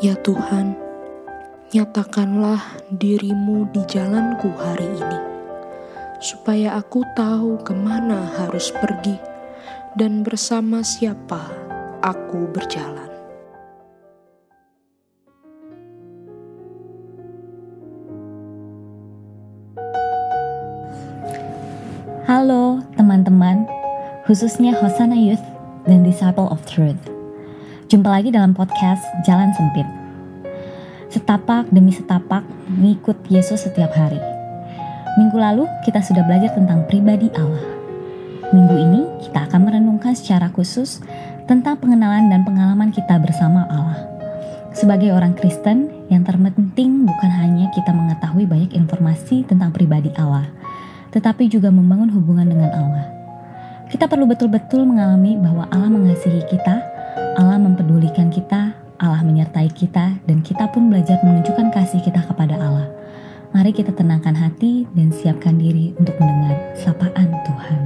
Ya Tuhan, nyatakanlah dirimu di jalanku hari ini, supaya aku tahu ke mana harus pergi dan bersama siapa aku berjalan. Halo teman-teman, khususnya Hosanna Youth dan Disciple of Truth. Jumpa lagi dalam podcast Jalan Sempit. Setapak demi setapak mengikut Yesus setiap hari. Minggu lalu kita sudah belajar tentang pribadi Allah. Minggu ini kita akan merenungkan secara khusus tentang pengenalan dan pengalaman kita bersama Allah. Sebagai orang Kristen, yang terpenting bukan hanya kita mengetahui banyak informasi tentang pribadi Allah, tetapi juga membangun hubungan dengan Allah. Kita perlu betul-betul mengalami bahwa Allah mengasihi kita Allah mempedulikan kita, Allah menyertai kita, dan kita pun belajar menunjukkan kasih kita kepada Allah. Mari kita tenangkan hati dan siapkan diri untuk mendengar sapaan Tuhan.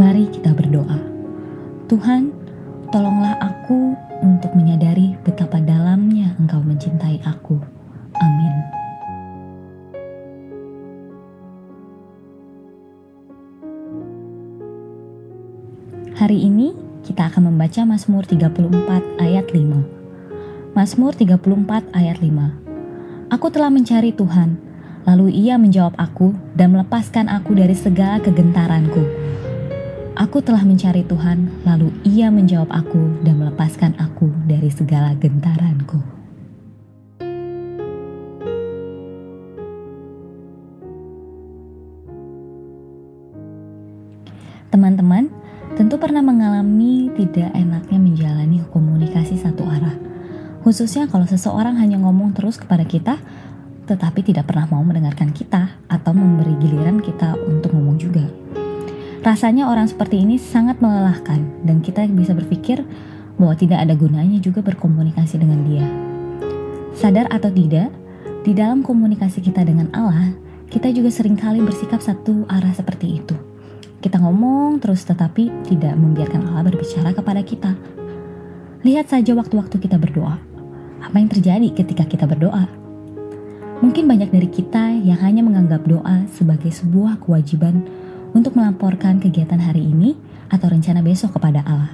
Mari kita berdoa. Tuhan, tolonglah aku untuk menyadari betapa dalamnya Engkau mencintai aku. Amin. Hari ini kita akan membaca Mazmur 34 ayat 5. Mazmur 34 ayat 5. Aku telah mencari Tuhan, lalu ia menjawab aku dan melepaskan aku dari segala kegentaranku. Aku telah mencari Tuhan, lalu ia menjawab aku dan melepaskan aku dari segala gentaranku. Teman-teman, tentu pernah mengalami tidak enaknya menjalani komunikasi satu arah. Khususnya kalau seseorang hanya ngomong terus kepada kita, tetapi tidak pernah mau mendengarkan kita atau memberi giliran kita untuk ngomong juga. Rasanya orang seperti ini sangat melelahkan dan kita bisa berpikir bahwa tidak ada gunanya juga berkomunikasi dengan dia. Sadar atau tidak, di dalam komunikasi kita dengan Allah, kita juga sering kali bersikap satu arah seperti itu. Kita ngomong terus tetapi tidak membiarkan Allah berbicara kepada kita. Lihat saja waktu-waktu kita berdoa. Apa yang terjadi ketika kita berdoa? Mungkin banyak dari kita yang hanya menganggap doa sebagai sebuah kewajiban untuk melaporkan kegiatan hari ini atau rencana besok kepada Allah.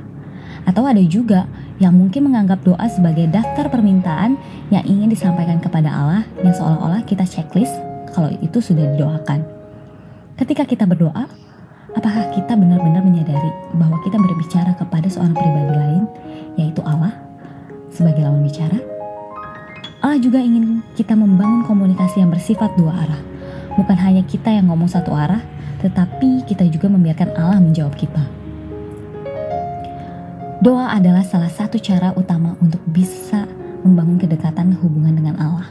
Atau ada juga yang mungkin menganggap doa sebagai daftar permintaan yang ingin disampaikan kepada Allah yang seolah-olah kita checklist kalau itu sudah didoakan. Ketika kita berdoa, Apakah kita benar-benar menyadari bahwa kita berbicara kepada seorang pribadi lain, yaitu Allah, sebagai lawan bicara? Allah juga ingin kita membangun komunikasi yang bersifat dua arah. Bukan hanya kita yang ngomong satu arah, tetapi kita juga membiarkan Allah menjawab kita. Doa adalah salah satu cara utama untuk bisa membangun kedekatan hubungan dengan Allah.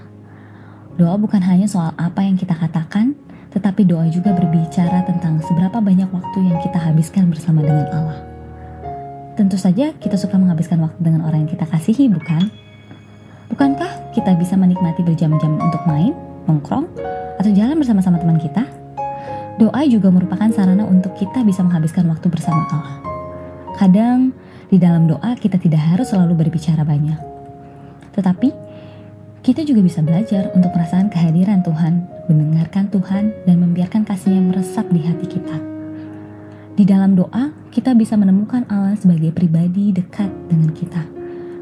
Doa bukan hanya soal apa yang kita katakan, tetapi doa juga berbicara tentang seberapa banyak waktu yang kita habiskan bersama dengan Allah. Tentu saja kita suka menghabiskan waktu dengan orang yang kita kasihi, bukan? Bukankah kita bisa menikmati berjam-jam untuk main, nongkrong, atau jalan bersama-sama teman kita? Doa juga merupakan sarana untuk kita bisa menghabiskan waktu bersama Allah. Kadang, di dalam doa kita tidak harus selalu berbicara banyak. Tetapi, kita juga bisa belajar untuk merasakan kehadiran Tuhan, mendengarkan Tuhan, dan membiarkan kasihnya meresap di hati kita. Di dalam doa, kita bisa menemukan Allah sebagai pribadi dekat dengan kita,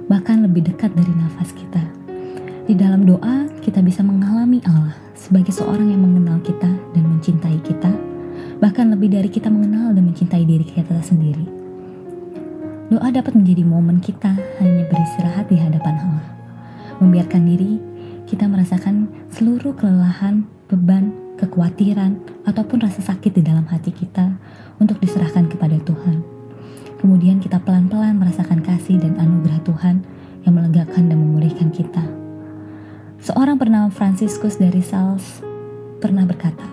bahkan lebih dekat dari nafas kita. Di dalam doa, kita bisa mengalami Allah sebagai seorang yang mengenal kita dan mencintai kita, bahkan lebih dari kita mengenal dan mencintai diri kita sendiri. Doa dapat menjadi momen kita hanya beristirahat di hadapan Allah membiarkan diri kita merasakan seluruh kelelahan, beban, kekhawatiran, ataupun rasa sakit di dalam hati kita untuk diserahkan kepada Tuhan. Kemudian kita pelan-pelan merasakan kasih dan anugerah Tuhan yang melegakan dan memulihkan kita. Seorang bernama Franciscus dari Sales pernah berkata,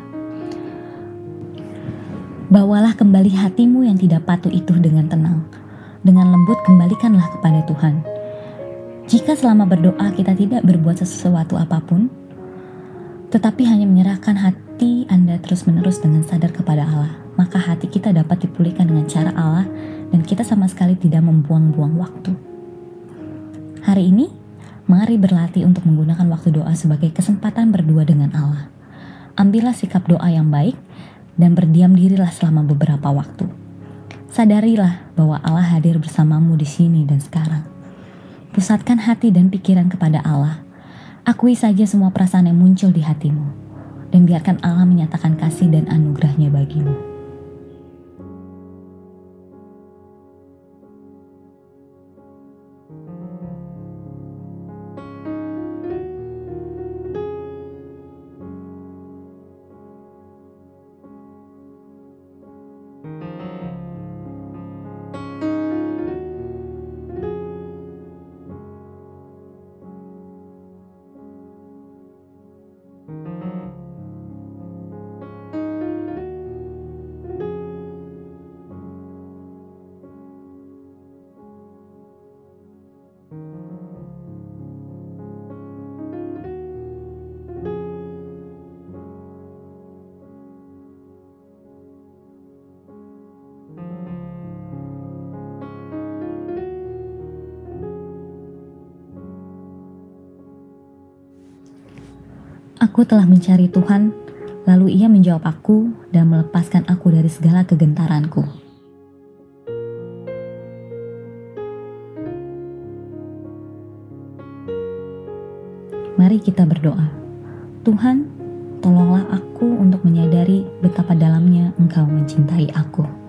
Bawalah kembali hatimu yang tidak patuh itu dengan tenang. Dengan lembut kembalikanlah kepada Tuhan jika selama berdoa kita tidak berbuat sesuatu apa pun, tetapi hanya menyerahkan hati Anda terus-menerus dengan sadar kepada Allah, maka hati kita dapat dipulihkan dengan cara Allah dan kita sama sekali tidak membuang-buang waktu. Hari ini, mari berlatih untuk menggunakan waktu doa sebagai kesempatan berdua dengan Allah. Ambillah sikap doa yang baik dan berdiam dirilah selama beberapa waktu. Sadarilah bahwa Allah hadir bersamamu di sini dan sekarang. Pusatkan hati dan pikiran kepada Allah. Akui saja semua perasaan yang muncul di hatimu. Dan biarkan Allah menyatakan kasih dan anugerahnya bagimu. Aku telah mencari Tuhan, lalu Ia menjawab aku dan melepaskan aku dari segala kegentaranku. Mari kita berdoa. Tuhan, tolonglah aku untuk menyadari betapa dalamnya Engkau mencintai aku.